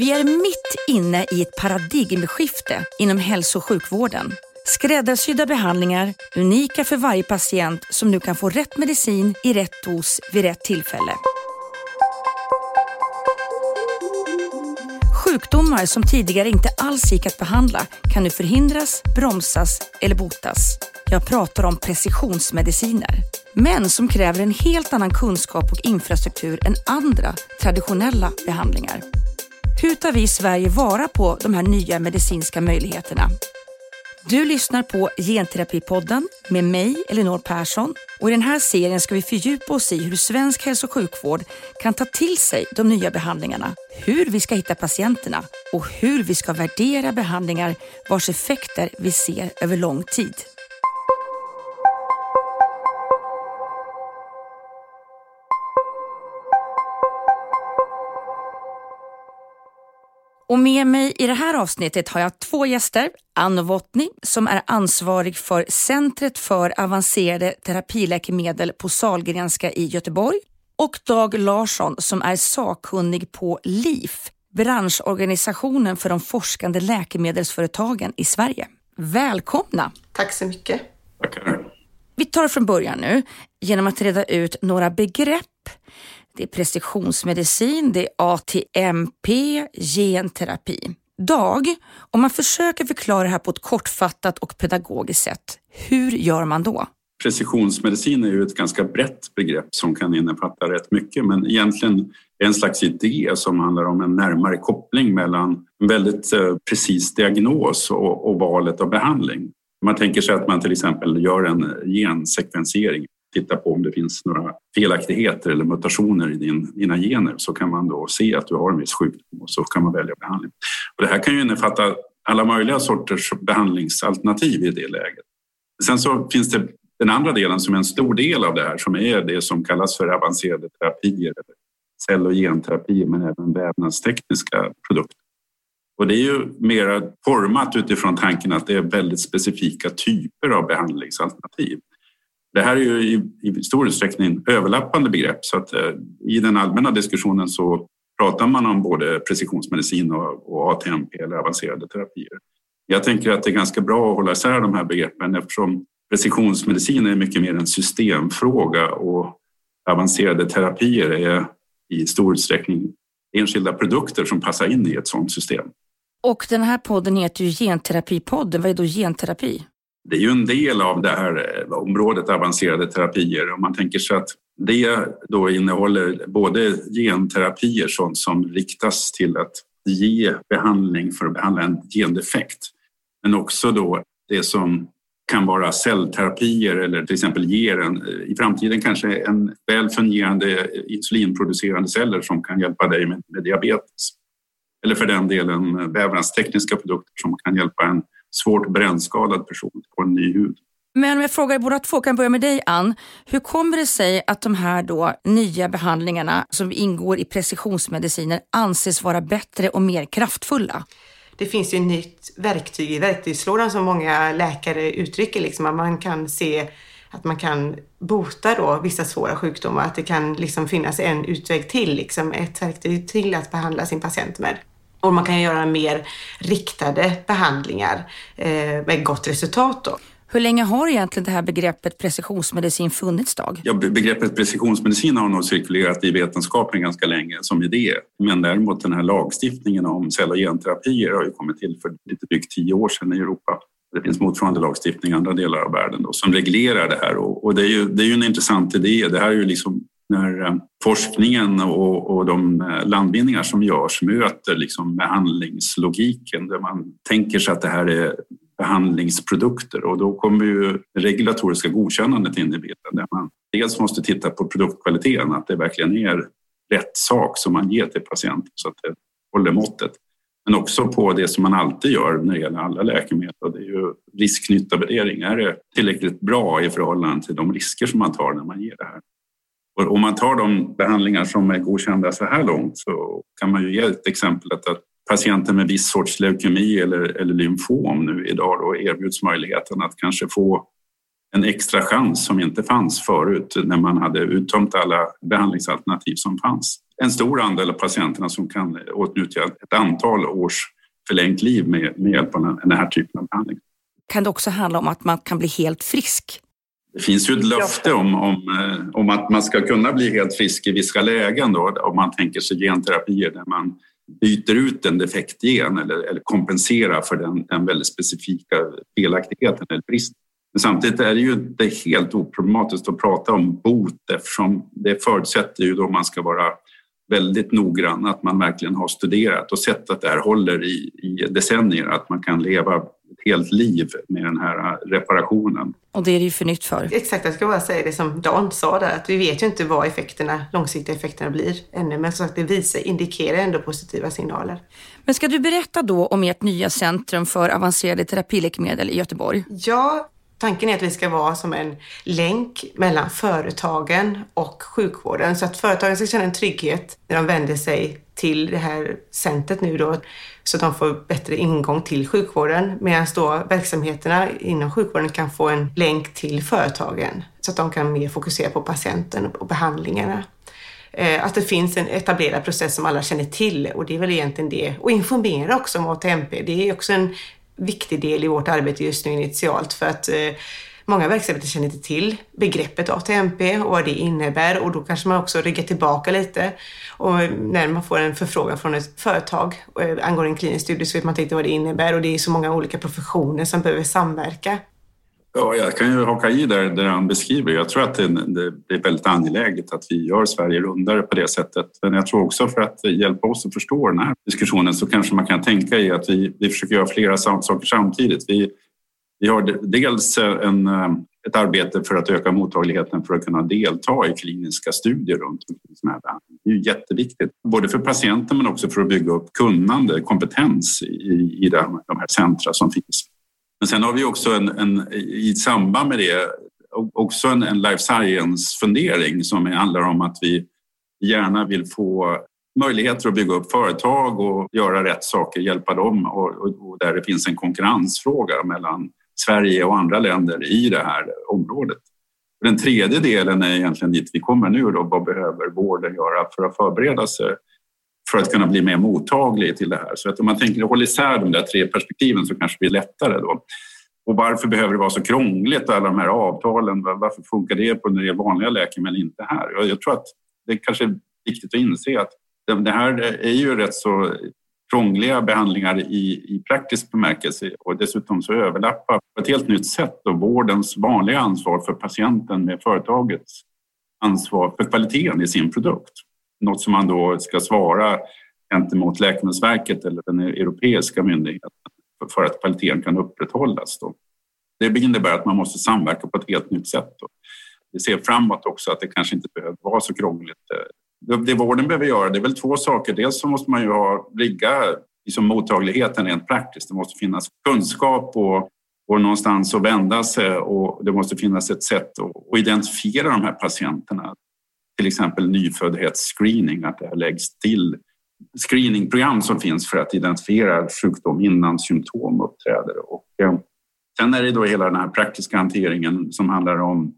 Vi är mitt inne i ett paradigmskifte inom hälso och sjukvården. Skräddarsydda behandlingar, unika för varje patient som nu kan få rätt medicin i rätt dos vid rätt tillfälle. Sjukdomar som tidigare inte alls gick att behandla kan nu förhindras, bromsas eller botas. Jag pratar om precisionsmediciner. Men som kräver en helt annan kunskap och infrastruktur än andra traditionella behandlingar. Hur tar vi i Sverige vara på de här nya medicinska möjligheterna? Du lyssnar på Genterapipodden med mig, Elinor Persson. Och I den här serien ska vi fördjupa oss i hur svensk hälso och sjukvård kan ta till sig de nya behandlingarna, hur vi ska hitta patienterna och hur vi ska värdera behandlingar vars effekter vi ser över lång tid. Och med mig i det här avsnittet har jag två gäster. Ann Novotny som är ansvarig för Centret för avancerade terapiläkemedel på Salgrenska i Göteborg och Dag Larsson som är sakkunnig på LIF, branschorganisationen för de forskande läkemedelsföretagen i Sverige. Välkomna! Tack så mycket. Tackar. Vi tar från början nu genom att reda ut några begrepp det är precisionsmedicin, det är ATMP, genterapi. Dag, om man försöker förklara det här på ett kortfattat och pedagogiskt sätt, hur gör man då? Precisionsmedicin är ju ett ganska brett begrepp som kan innefatta rätt mycket men egentligen är en slags idé som handlar om en närmare koppling mellan en väldigt eh, precis diagnos och, och valet av behandling. Man tänker sig att man till exempel gör en gensekvensering titta på om det finns några felaktigheter eller mutationer i din, dina gener så kan man då se att du har en viss sjukdom och så kan man välja behandling. Och det här kan ju innefatta alla möjliga sorters behandlingsalternativ i det läget. Sen så finns det den andra delen som är en stor del av det här som är det som kallas för avancerade terapier, eller cell och genterapi men även vävnadstekniska produkter. Och det är ju mera format utifrån tanken att det är väldigt specifika typer av behandlingsalternativ. Det här är ju i, i stor utsträckning överlappande begrepp så att eh, i den allmänna diskussionen så pratar man om både precisionsmedicin och, och ATMP eller avancerade terapier. Jag tänker att det är ganska bra att hålla isär de här begreppen eftersom precisionsmedicin är mycket mer en systemfråga och avancerade terapier är i stor utsträckning enskilda produkter som passar in i ett sådant system. Och den här podden heter ju Genterapipodden. Vad är då genterapi? Det är ju en del av det här eh, området avancerade terapier. Om man tänker sig att det då innehåller både genterapier, sånt som riktas till att ge behandling för att behandla en gendefekt, men också då det som kan vara cellterapier eller till exempel ger en, eh, i framtiden kanske en väl fungerande insulinproducerande celler som kan hjälpa dig med, med diabetes. Eller för den delen eh, vävnadstekniska produkter som kan hjälpa en svårt brännskadad person på en ny hud. Men om jag frågar båda två, kan börja med dig Ann. Hur kommer det sig att de här då nya behandlingarna som ingår i precisionsmediciner anses vara bättre och mer kraftfulla? Det finns ju ett nytt verktyg i verktygslådan som många läkare uttrycker, liksom, att man kan se att man kan bota då vissa svåra sjukdomar, att det kan liksom finnas en utväg till, liksom ett verktyg till att behandla sin patient med. Och man kan göra mer riktade behandlingar eh, med gott resultat. Då. Hur länge har egentligen det här begreppet precisionsmedicin funnits, Dag? Ja, begreppet precisionsmedicin har nog cirkulerat i vetenskapen ganska länge som idé. Men däremot den här lagstiftningen om cell och genterapier har ju kommit till för lite drygt tio år sedan i Europa. Det finns motsvarande lagstiftning i andra delar av världen då, som reglerar det här och, och det, är ju, det är ju en intressant idé. Det här är ju liksom när eh, forskningen och, och de eh, landvinningar som görs möter liksom behandlingslogiken där man tänker sig att det här är behandlingsprodukter och då kommer ju det regulatoriska godkännandet in i bilden där man dels måste titta på produktkvaliteten, att det verkligen är rätt sak som man ger till patienten så att det håller måttet. Men också på det som man alltid gör när det gäller alla läkemedel och det är ju risk-nytta-värdering. Är det tillräckligt bra i förhållande till de risker som man tar när man ger det här? Och om man tar de behandlingar som är godkända så här långt så kan man ju ge ett exempel att patienter med viss sorts leukemi eller, eller lymfom nu idag då erbjuds möjligheten att kanske få en extra chans som inte fanns förut när man hade uttömt alla behandlingsalternativ som fanns. en stor andel av patienterna som kan åtnjuta ett antal års förlängt liv med, med hjälp av den här typen av behandling. Kan det också handla om att man kan bli helt frisk? Det finns ju ett löfte om, om, eh, om att man ska kunna bli helt frisk i vissa lägen då, om man tänker sig genterapier där man byter ut en defekt gen eller, eller kompenserar för den, den väldigt specifika felaktigheten eller bristen. Men samtidigt är det ju inte helt oproblematiskt att prata om bot eftersom det förutsätter ju då man ska vara väldigt noggrann, att man verkligen har studerat och sett att det här håller i, i decennier, att man kan leva helt liv med den här reparationen. Och det är det ju för nytt för. Exakt, jag ska bara säga det som Dan sa där, att vi vet ju inte vad effekterna, långsiktiga effekterna blir ännu, men som sagt det visar, indikerar ändå positiva signaler. Men ska du berätta då om ert nya centrum för avancerade terapiläkemedel i Göteborg? Ja, Tanken är att vi ska vara som en länk mellan företagen och sjukvården så att företagen ska känna en trygghet när de vänder sig till det här centret nu då så att de får bättre ingång till sjukvården medan då verksamheterna inom sjukvården kan få en länk till företagen så att de kan mer fokusera på patienten och behandlingarna. Eh, att det finns en etablerad process som alla känner till och det är väl egentligen det. Och informera också om ATMP. Det är också en viktig del i vårt arbete just nu initialt för att eh, många verksamheter känner inte till begreppet ATMP och vad det innebär och då kanske man också ryggar tillbaka lite. Och när man får en förfrågan från ett företag eh, angående en klinisk studie så vet man inte vad det innebär och det är så många olika professioner som behöver samverka. Ja, jag kan ju haka i där, där han beskriver. Jag tror att det, det, är väldigt angeläget att vi gör Sverige rundare på det sättet. Men jag tror också för att hjälpa oss att förstå den här diskussionen så kanske man kan tänka i att vi, vi försöker göra flera saker samtidigt. Vi, vi har dels en, ett arbete för att öka mottagligheten för att kunna delta i kliniska studier runt sån här behandling. Det är ju jätteviktigt, både för patienten men också för att bygga upp kunnande, kompetens i, i de här centra som finns. Men sen har vi också en, en i samband med det också en, en life science-fundering som handlar om att vi gärna vill få möjligheter att bygga upp företag och göra rätt saker, hjälpa dem och, och, och, där det finns en konkurrensfråga mellan Sverige och andra länder i det här området. Den tredje delen är egentligen dit vi kommer nu. Då. Vad behöver vården göra för att förbereda sig för att kunna bli mer mottaglig till det här. Så att om man tänker hålla isär de där tre perspektiven så kanske det blir lättare då. Och varför behöver det vara så krångligt alla de här avtalen? Varför funkar det på när det är vanliga läkemedel inte här? Jag tror att det kanske är viktigt att inse att det här är ju rätt så krångliga behandlingar i, i praktisk bemärkelse och dessutom så överlappar på ett helt nytt sätt då vårdens vanliga ansvar för patienten med företagets ansvar för kvaliteten i sin produkt något som man då ska svara gentemot Läkemedelsverket eller den europeiska myndigheten för att kvaliteten kan upprätthållas. Då. Det innebär att man måste samverka på ett helt nytt sätt. Då. Vi ser framåt också att det kanske inte behöver vara så krångligt. Det vården behöver göra det är väl två saker. Dels så måste man ju ha, rigga liksom mottagligheten rent praktiskt. Det måste finnas kunskap och, och någonstans att vända sig och det måste finnas ett sätt att identifiera de här patienterna till exempel nyföddhetsscreening, att det läggs till screeningprogram som finns för att identifiera sjukdom innan symptom uppträder. Och, eh, sen är det då hela den här praktiska hanteringen som handlar om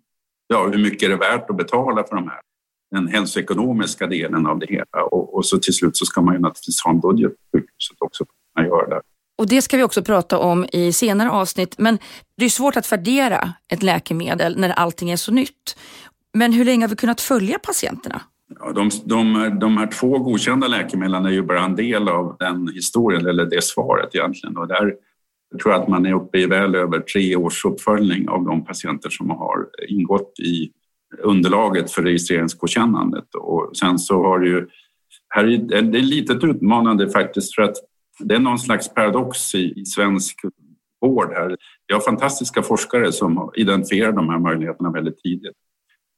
ja, hur mycket är det värt att betala för de här den hälsoekonomiska delen av det hela och, och, så till slut så ska man ju naturligtvis ha en budget på sjukhuset också för att göra det. Och det ska vi också prata om i senare avsnitt. Men det är svårt att värdera ett läkemedel när allting är så nytt. Men hur länge har vi kunnat följa patienterna? Ja, de, de, de här två godkända läkemedlen är ju bara en del av den historien, eller det svaret egentligen. Och där tror jag att man är uppe i väl över tre års uppföljning av de patienter som har ingått i underlaget för registreringsgodkännandet. Och sen så har det ju, här är det lite utmanande faktiskt för att det är någon slags paradox i, i svensk vård här. Vi har fantastiska forskare som identifierar de här möjligheterna väldigt tidigt.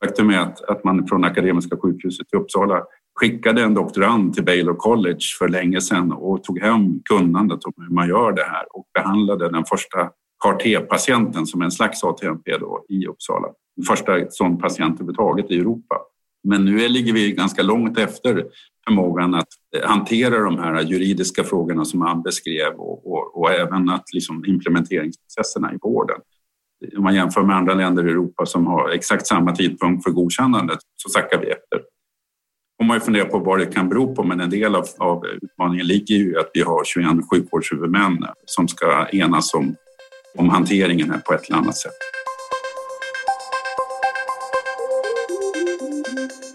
Faktum är att, att man från Akademiska sjukhuset i Uppsala skickade en doktorand till Baylor College för länge sedan och tog hem kunnandet om hur man gör det här och behandlade den första CAR-T-patienten som en slags ATMP då i Uppsala. Den första sån patient överhuvudtaget i Europa. Men nu ligger vi ganska långt efter förmågan att hantera de här juridiska frågorna som han beskrev och, och, och även att liksom implementeringsprocesserna i vården om man jämför med andra länder i Europa som har exakt samma tidpunkt för godkännandet så sackar vi efter. får man funderar fundera på vad det kan bero på, men en del av, av utmaningen ligger ju i att vi har 21 sjukvårdshuvudmän som ska enas om, om hanteringen här på ett eller annat sätt.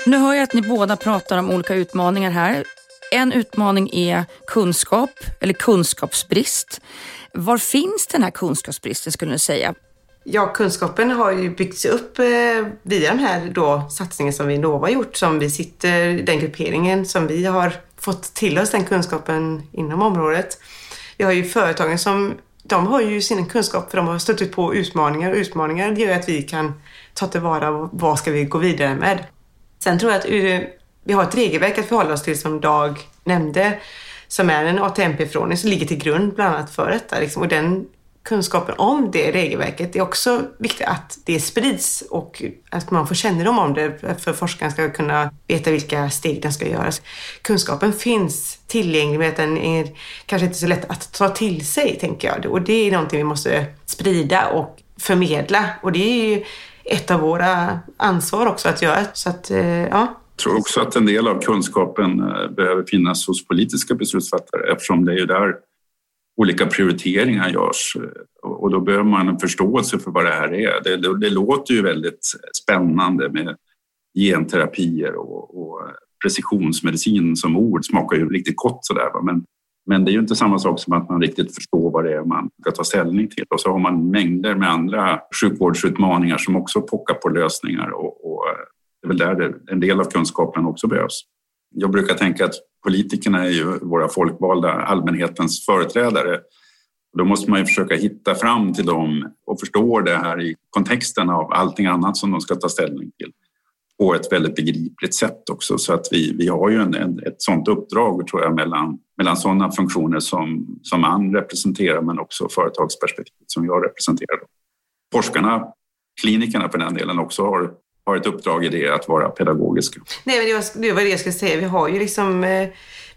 Nu hör jag att ni båda pratar om olika utmaningar här. En utmaning är kunskap eller kunskapsbrist. Var finns den här kunskapsbristen skulle ni säga? Ja, kunskapen har ju byggts upp eh, via den här då satsningen som Vinnova gjort, som vi sitter, den grupperingen som vi har fått till oss den kunskapen inom området. Vi har ju företagen som, de har ju sin kunskap för de har stött på utmaningar och utmaningar gör att vi kan ta tillvara vad ska vi gå vidare med. Sen tror jag att eh, vi har ett regelverk att förhålla oss till som Dag nämnde, som är en ATMP-förordning som ligger till grund bland annat för detta. Liksom. Och den kunskapen om det regelverket är också viktigt att det sprids och att man får kännedom om det för forskaren ska kunna veta vilka steg den ska göras. Kunskapen finns tillgänglig men den är kanske inte så lätt att ta till sig, tänker jag. Och det är någonting vi måste sprida och förmedla och det är ju ett av våra ansvar också att göra. Så att, eh, ja. Jag tror också att en del av kunskapen eh, behöver finnas hos politiska beslutsfattare eftersom det är ju där olika prioriteringar görs eh, och då behöver man en förståelse för vad det här är. Det, det, det låter ju väldigt spännande med genterapier och, och precisionsmedicin som ord smakar ju riktigt gott sådär. Men, men det är ju inte samma sak som att man riktigt förstår vad det är man ska ta ställning till. Och så har man mängder med andra sjukvårdsutmaningar som också pockar på lösningar och, och eh, det är väl där det, en del av kunskapen också behövs. Jag brukar tänka att politikerna är ju våra folkvalda, allmänhetens företrädare. Då måste man ju försöka hitta fram till dem och förstå det här i kontexten av allting annat som de ska ta ställning till på ett väldigt begripligt sätt också. Så att vi, vi har ju en, en, ett sådant uppdrag tror jag mellan, mellan sådana funktioner som, som man representerar men också företagsperspektivet som jag representerar. Forskarna, klinikerna för den delen också har har ett uppdrag i det att vara pedagogiska. Nej, men det var det, var det jag skulle säga. Vi har ju liksom eh,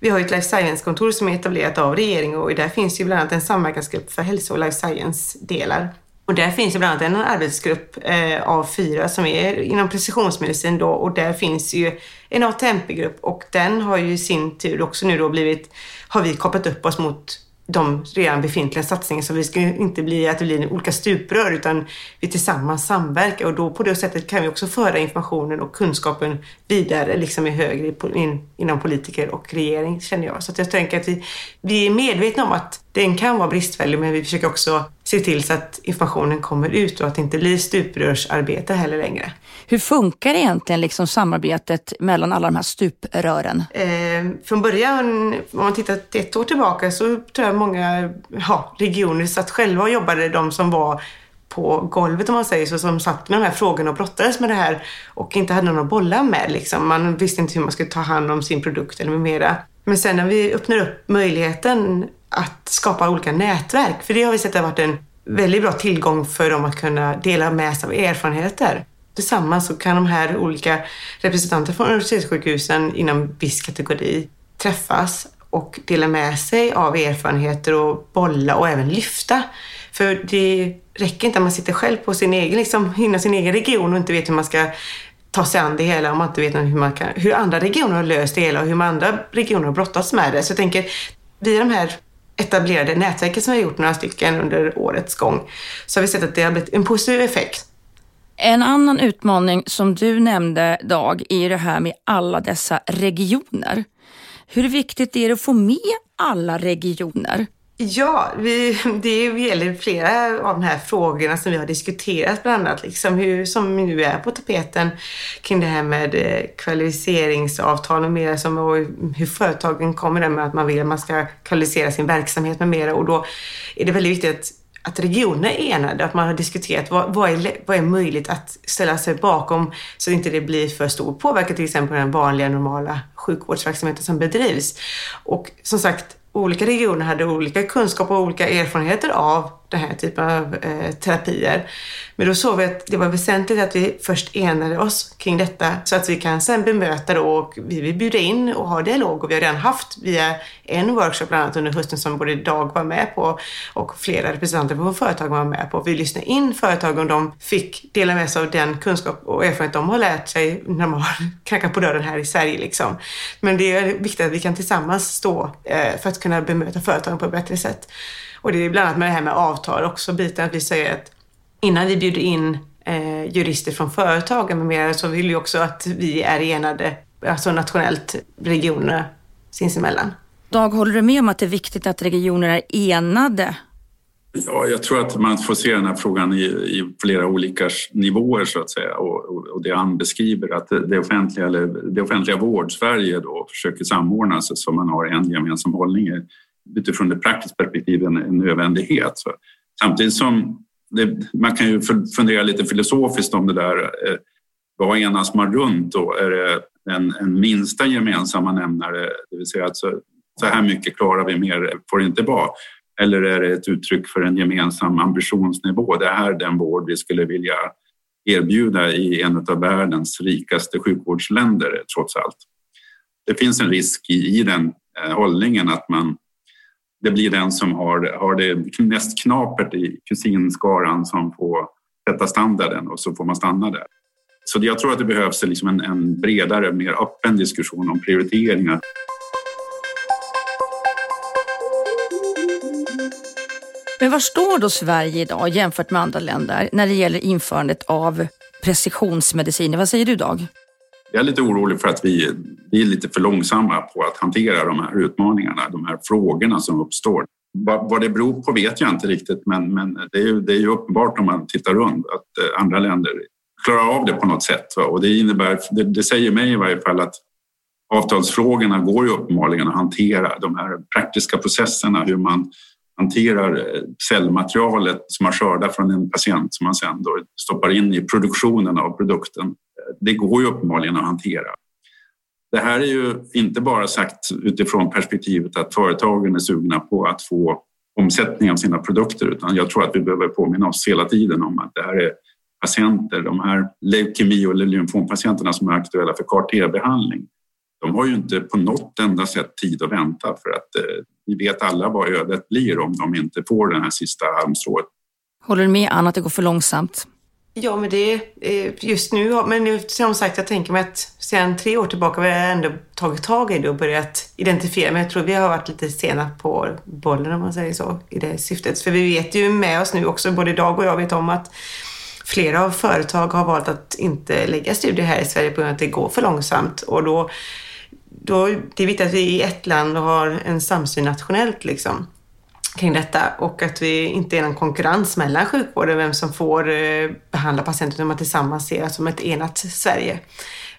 vi har ett life science-kontor som är etablerat av regeringen och där finns ju bland annat en samverkansgrupp för hälso och life science-delar. Och där finns ju bland annat en arbetsgrupp eh, av fyra som är inom precisionsmedicin då och där finns ju en ATMP-grupp och den har ju i sin tur också nu då blivit, har vi kopplat upp oss mot de redan befintliga satsningarna så vi ska inte bli att det blir olika stuprör utan vi tillsammans samverkar och då på det sättet kan vi också föra informationen och kunskapen vidare liksom i högre in, inom politiker och regering känner jag. Så att jag tänker att vi, vi är medvetna om att den kan vara bristfällig men vi försöker också se till så att informationen kommer ut och att det inte blir stuprörsarbete heller längre. Hur funkar egentligen liksom samarbetet mellan alla de här stuprören? Eh, från början, om man tittar ett år tillbaka, så tror jag många ja, regioner satt själva och jobbade, de som var på golvet om man säger så, som satt med de här frågorna och brottades med det här och inte hade någon att bolla med. Liksom. Man visste inte hur man skulle ta hand om sin produkt eller med mera. Men sen när vi öppnar upp möjligheten att skapa olika nätverk, för det har vi sett har varit en väldigt bra tillgång för dem att kunna dela med sig av erfarenheter. Tillsammans så kan de här olika representanterna från universitetssjukhusen inom viss kategori träffas och dela med sig av erfarenheter och bolla och även lyfta. För det räcker inte att man sitter själv på sin egen, liksom, inom sin egen region och inte vet hur man ska ta sig an det hela om man inte vet hur, man kan, hur andra regioner har löst det hela och hur andra regioner har brottats med det. Så jag tänker, via de här etablerade nätverken som vi har gjort några stycken under årets gång så har vi sett att det har blivit en positiv effekt. En annan utmaning som du nämnde Dag är det här med alla dessa regioner. Hur viktigt är det att få med alla regioner? Ja, vi, det gäller flera av de här frågorna som vi har diskuterat bland annat, liksom hur, som nu är på tapeten kring det här med eh, kvalificeringsavtal och mera, som, och hur företagen kommer där med att man vill att man ska kvalificera sin verksamhet med mera och då är det väldigt viktigt att att regionerna är enade, att man har diskuterat vad, vad, är, vad är möjligt att ställa sig bakom så att inte det blir för stor påverkan till exempel på den vanliga normala sjukvårdsverksamheten som bedrivs. Och som sagt, olika regioner hade olika kunskap och olika erfarenheter av den här typen av eh, terapier. Men då såg vi att det var väsentligt att vi först enade oss kring detta så att vi kan sen bemöta då och vi vill bjuda in och ha dialog och vi har redan haft via en workshop bland annat under hösten som både Dag var med på och flera representanter från företag var med på. Vi lyssnade in företag och de fick dela med sig av den kunskap och erfarenhet de har lärt sig när de har knackat på dörren här i Sverige. Liksom. Men det är viktigt att vi kan tillsammans stå eh, för att kunna bemöta företagen på ett bättre sätt. Och det är bland annat med det här med avtal också, biten att vi säger att innan vi bjuder in eh, jurister från företagen med mera så vill vi också att vi är enade, alltså nationellt, regionerna sinsemellan. Dag, håller du med om att det är viktigt att regioner är enade? Ja, jag tror att man får se den här frågan i, i flera olika nivåer så att säga och, och det han beskriver att det, offentliga, eller det offentliga vård-Sverige då försöker samordna sig så man har en gemensam hållning utifrån det praktiska perspektivet en, en nödvändighet. Så, samtidigt som det, man kan ju fundera lite filosofiskt om det där. Eh, vad enas man runt då? Är det en, en minsta gemensamma nämnare, det vill säga att så, så här mycket klarar vi, mer får det inte vara. Eller är det ett uttryck för en gemensam ambitionsnivå? Det här är den vård vi skulle vilja erbjuda i en av världens rikaste sjukvårdsländer trots allt. Det finns en risk i, i den eh, hållningen att man det blir den som har, har det mest knapert i kusinskaran som får sätta standarden och så får man stanna där. Så jag tror att det behövs liksom en, en bredare, mer öppen diskussion om prioriteringar. Men var står då Sverige idag jämfört med andra länder när det gäller införandet av precisionsmediciner? Vad säger du Dag? Jag är lite orolig för att vi, vi är lite för långsamma på att hantera de här utmaningarna, de här frågorna som uppstår. Vad, vad det beror på vet jag inte riktigt, men, men det, är ju, det är ju uppenbart om man tittar runt att eh, andra länder klarar av det på något sätt. Och det, innebär, det, det säger mig i varje fall att avtalsfrågorna går ju uppenbarligen att hantera. De här praktiska processerna, hur man hanterar eh, cellmaterialet som man skördar från en patient som man sedan då stoppar in i produktionen av produkten. Det går ju uppenbarligen att hantera. Det här är ju inte bara sagt utifrån perspektivet att företagen är sugna på att få omsättning av sina produkter utan jag tror att vi behöver påminna oss hela tiden om att det här är patienter, de här leukemi och lymfompatienterna som är aktuella för CAR-T-behandling. De har ju inte på något enda sätt tid att vänta för att eh, vi vet alla vad ödet blir om de inte får den här sista halmstrået. Håller du med Anna att det går för långsamt? Ja, men det eh, just nu, men som sagt, jag tänker mig att sedan tre år tillbaka har vi ändå tagit tag i det och börjat identifiera. Men jag tror vi har varit lite sena på bollen om man säger så, i det syftet. För vi vet ju med oss nu också, både Dag och jag vet om att flera av företag har valt att inte lägga studier här i Sverige på grund av att det går för långsamt. Och då, då det är viktigt att vi i ett land har en samsyn nationellt liksom kring detta och att vi inte är någon konkurrens mellan sjukvården, vem som får eh, behandla patienter, utan att tillsammans ser som ett enat Sverige.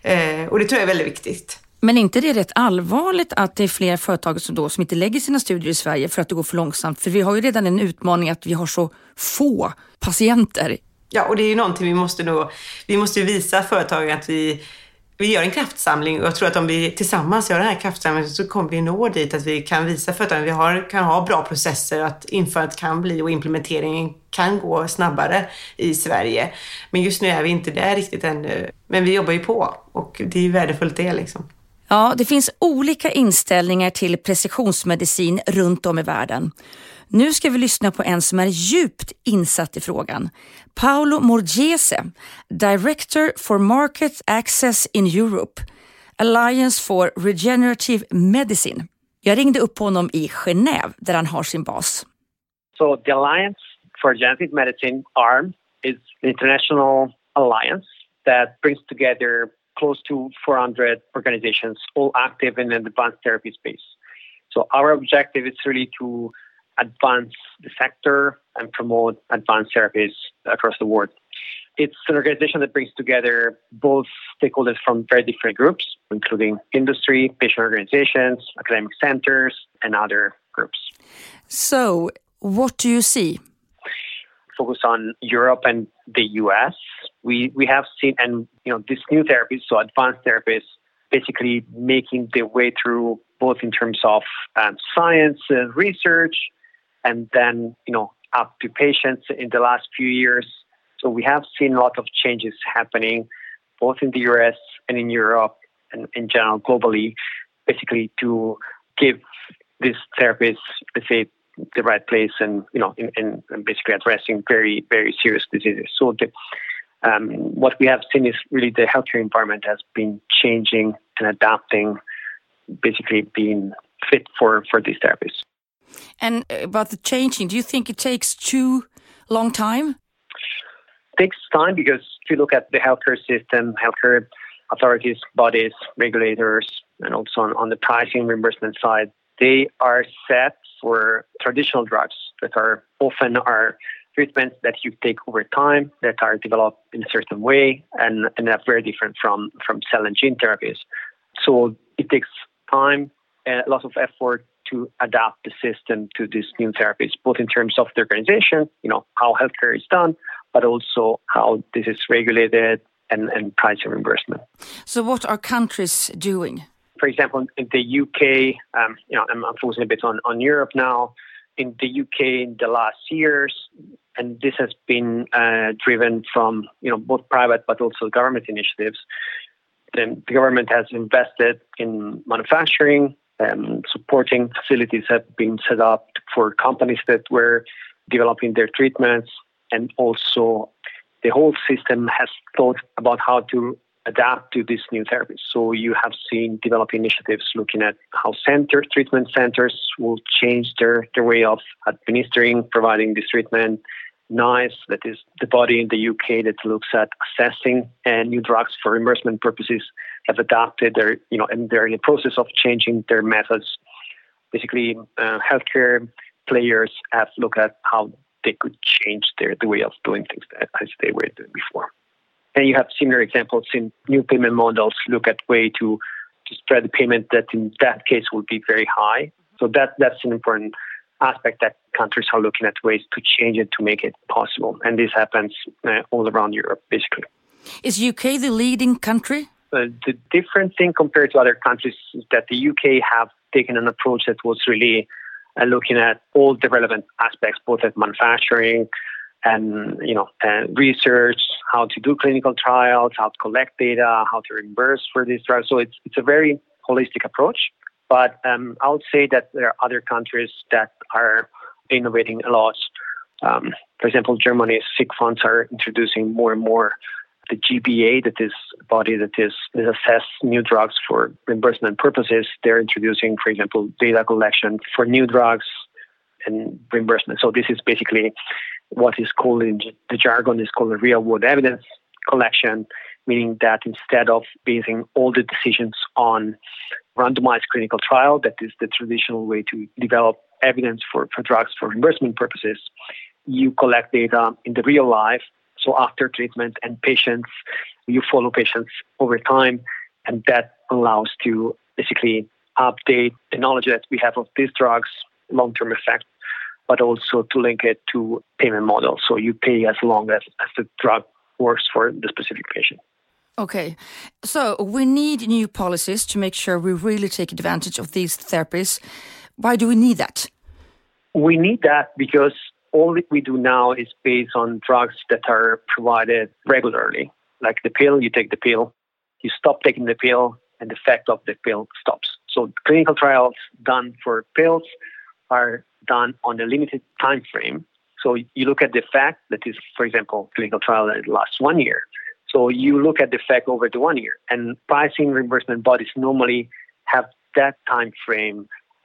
Eh, och det tror jag är väldigt viktigt. Men är inte det rätt allvarligt att det är fler företag som, då, som inte lägger sina studier i Sverige för att det går för långsamt? För vi har ju redan en utmaning att vi har så få patienter. Ja, och det är ju någonting vi måste då, vi måste visa företagen att vi vi gör en kraftsamling och jag tror att om vi tillsammans gör den här kraftsamlingen så kommer vi nå dit att vi kan visa för att vi har, kan ha bra processer, att införandet kan bli och implementeringen kan gå snabbare i Sverige. Men just nu är vi inte där riktigt ännu. Men vi jobbar ju på och det är ju värdefullt det liksom. Ja, det finns olika inställningar till precisionsmedicin runt om i världen. Nu ska vi lyssna på en som är djupt insatt i frågan. Paolo Morgese, Director for Market Access in Europe, Alliance for Regenerative Medicine. Jag ringde upp honom i Genève där han har sin bas. So the Alliance for Regenerative Medicine, ARM, is an international alliance that brings together close to 400 organizations, all active in the advanced therapy space. So our objective is really to advance the sector and promote advanced therapies across the world. It's an organization that brings together both stakeholders from very different groups, including industry, patient organizations, academic centers, and other groups. So, what do you see? Focus on Europe and the US. We we have seen and you know these new therapies, so advanced therapies, basically making their way through both in terms of um, science and research, and then you know up to patients in the last few years. So we have seen a lot of changes happening both in the US and in Europe and in general globally, basically to give these therapies, let's say, the right place and you know in, in basically addressing very very serious diseases. So the, um, what we have seen is really the healthcare environment has been changing and adapting, basically being fit for for these therapies. And about the changing, do you think it takes too long time? It takes time because if you look at the healthcare system, healthcare authorities, bodies, regulators, and also on, on the pricing reimbursement side, they are set for traditional drugs that are often are treatments that you take over time that are developed in a certain way and, and are very different from, from cell and gene therapies. So it takes time and a lot of effort to adapt the system to these new therapies, both in terms of the organization, you know, how healthcare is done, but also how this is regulated and, and price reimbursement. So what are countries doing? For example, in the UK, um, you know, I'm, I'm focusing a bit on, on Europe now. In the UK, in the last years, and this has been uh, driven from you know both private but also government initiatives. The government has invested in manufacturing, um, supporting facilities have been set up for companies that were developing their treatments, and also the whole system has thought about how to adapt to these new therapies. So you have seen developing initiatives looking at how center treatment centers will change their, their way of administering, providing this treatment. NICE, that is the body in the UK that looks at assessing uh, new drugs for reimbursement purposes, have adapted their, you know, and they're in the process of changing their methods. Basically, uh, healthcare players have looked at how they could change their the way of doing things as they were doing before. And you have similar examples in new payment models look at way to, to spread the payment that in that case would be very high. So that that's an important aspect that countries are looking at ways to change it to make it possible. And this happens uh, all around Europe, basically. Is UK the leading country? Uh, the different thing compared to other countries is that the UK have taken an approach that was really uh, looking at all the relevant aspects, both at manufacturing, and you know research how to do clinical trials how to collect data how to reimburse for these drugs. So it's it's a very holistic approach. But um, i would say that there are other countries that are innovating a lot. Um, for example germany's sick funds are introducing more and more the GBA, that is a body that is that assess new drugs for reimbursement purposes, they're introducing, for example, data collection for new drugs and reimbursement. So this is basically what is called in the jargon is called a real world evidence collection, meaning that instead of basing all the decisions on randomized clinical trial, that is the traditional way to develop evidence for, for drugs for reimbursement purposes, you collect data in the real life. So after treatment and patients, you follow patients over time, and that allows to basically update the knowledge that we have of these drugs, long-term effect but also to link it to payment model. So you pay as long as, as the drug works for the specific patient. Okay, so we need new policies to make sure we really take advantage of these therapies. Why do we need that? We need that because all that we do now is based on drugs that are provided regularly. Like the pill, you take the pill, you stop taking the pill, and the effect of the pill stops. So clinical trials done for pills are done on a limited time frame. So you look at the effect that is, for example, clinical trial that lasts one year. So you look at the fact over the one year, and pricing reimbursement bodies normally have that time frame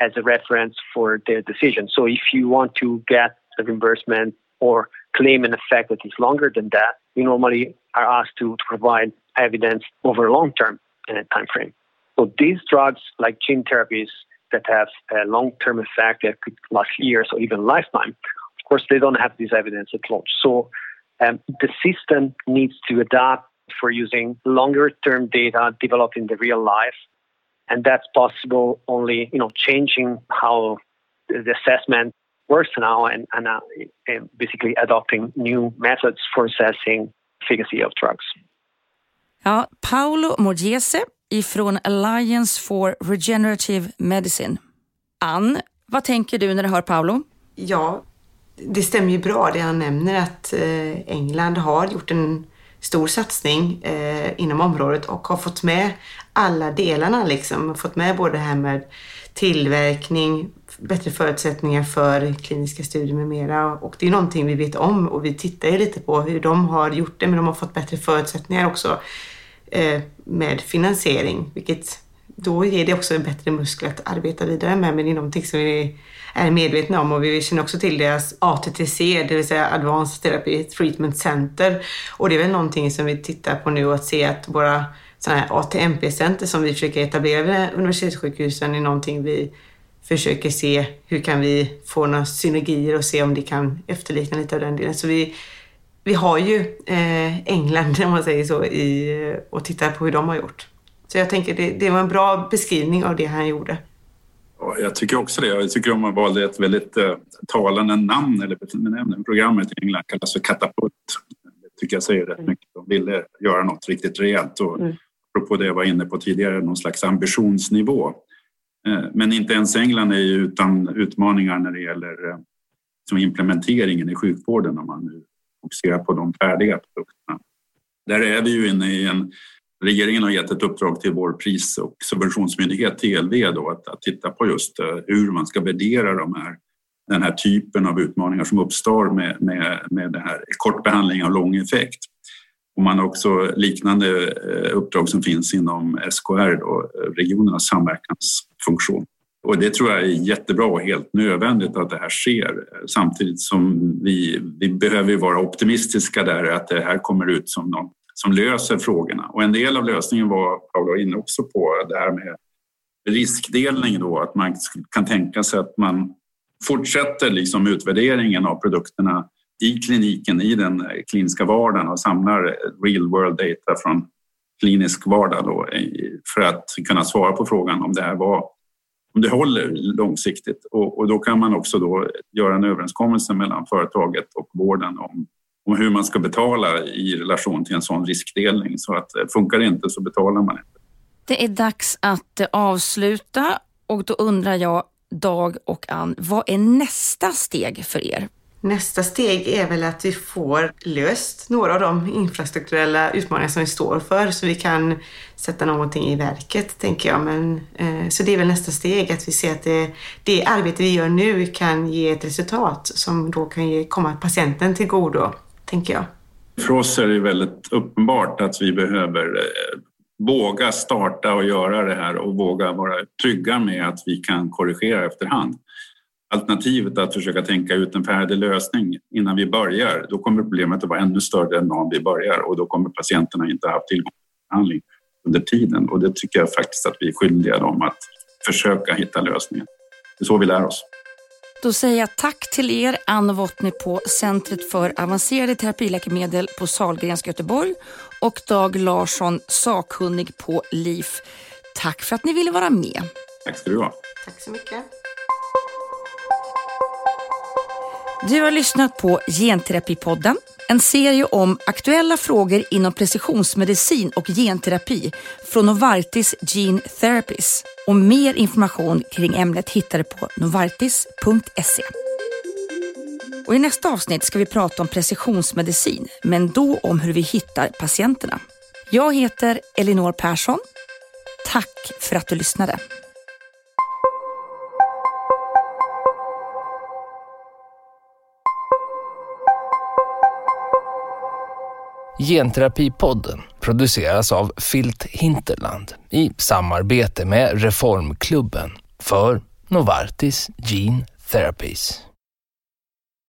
as a reference for their decision. So if you want to get a reimbursement or claim an effect that is longer than that, you normally are asked to, to provide evidence over a long term uh, time frame. So these drugs, like gene therapies, that have a long-term effect that could last years or even lifetime. Of course, they don't have this evidence at launch. So um, the system needs to adapt for using longer-term data developed in the real life, and that's possible only you know changing how the assessment works now and, and, uh, basically adopting new methods for assessing efficacy of drugs. Ja, Paolo Morgese ifrån Alliance for Regenerative Medicine. Ann, vad tänker du när du hör Paolo? Ja, Det stämmer ju bra det han nämner att eh, England har gjort en stor satsning eh, inom området och har fått med alla delarna liksom. Fått med både det här med tillverkning, bättre förutsättningar för kliniska studier med mera. Och det är någonting vi vet om och vi tittar ju lite på hur de har gjort det, men de har fått bättre förutsättningar också Eh, med finansiering, vilket då ger det också en bättre muskel att arbeta vidare med, men det är någonting som vi är medvetna om och vi känner också till deras ATTC, det vill säga Advanced Therapy Treatment Center. Och det är väl någonting som vi tittar på nu att se att våra sådana här ATMP-center som vi försöker etablera vid universitetssjukhusen är någonting vi försöker se hur kan vi få några synergier och se om det kan efterlikna lite av den delen. Så vi, vi har ju eh, England, om man säger så, i, och tittar på hur de har gjort. Så jag tänker det, det var en bra beskrivning av det han gjorde. Jag tycker också det. Jag tycker de valde ett väldigt uh, talande namn eller benämning. Programmet i England kallas för Katapult. Det tycker jag säger rätt mycket. De ville göra något riktigt rejält och mm. apropå det jag var inne på tidigare, någon slags ambitionsnivå. Uh, men inte ens England är ju utan utmaningar när det gäller uh, som implementeringen i sjukvården om man nu fokusera på de färdiga produkterna. Där är vi ju inne i en Regeringen har gett ett uppdrag till vår pris och subventionsmyndighet TLV då, att, att titta på just eh, hur man ska värdera de här, den här typen av utmaningar som uppstår med, med, med det här kort behandling av lång effekt. Och man har också liknande eh, uppdrag som finns inom SKR, då, eh, regionernas samverkansfunktion. Och det tror jag är jättebra och helt nödvändigt att det här sker samtidigt som vi, vi behöver vara optimistiska där att det här kommer ut som någon som löser frågorna. Och en del av lösningen var, Paula var inne också på, det här med riskdelning då, att man kan tänka sig att man fortsätter liksom utvärderingen av produkterna i kliniken, i den kliniska vardagen och samlar real world data från klinisk vardag då, för att kunna svara på frågan om det här var om det håller långsiktigt. Och, och då kan man också då göra en överenskommelse mellan företaget och vården om om hur man ska betala i relation till en sån riskdelning. Så att eh, funkar det inte så betalar man inte. Det är dags att eh, avsluta och då undrar jag, Dag och Ann, vad är nästa steg för er? Nästa steg är väl att vi får löst några av de infrastrukturella utmaningar som vi står för så vi kan sätta någonting i verket, tänker jag. Men, eh, så det är väl nästa steg, att vi ser att det, det arbete vi gör nu kan ge ett resultat som då kan ge, komma patienten till godo tänker jag. För oss är det väldigt uppenbart att vi behöver eh, våga starta och göra det här och våga vara trygga med att vi kan korrigera efterhand. Alternativet att försöka tänka ut en färdig lösning innan vi börjar, då kommer problemet att vara ännu större än när vi börjar och då kommer patienterna inte ha haft tillgång till behandling under tiden och det tycker jag faktiskt att vi är skyldiga dem att försöka hitta lösningen. Det är så vi lär oss. Då säger jag tack till er, Ann Wottny på Centret för avancerade terapiläkemedel på Sahlgrenska Göteborg och Dag Larsson, sakkunnig på LIF. Tack för att ni ville vara med. Tack ska du ha. Tack så mycket. Du har lyssnat på Genterapipodden, en serie om aktuella frågor inom precisionsmedicin och genterapi från Novartis Gene Therapies. Och mer information kring ämnet hittar du på novartis.se. Och I nästa avsnitt ska vi prata om precisionsmedicin, men då om hur vi hittar patienterna. Jag heter Elinor Persson. Tack för att du lyssnade. Genterapipodden produceras av Filt Hinterland i samarbete med Reformklubben för Novartis Gene Therapies.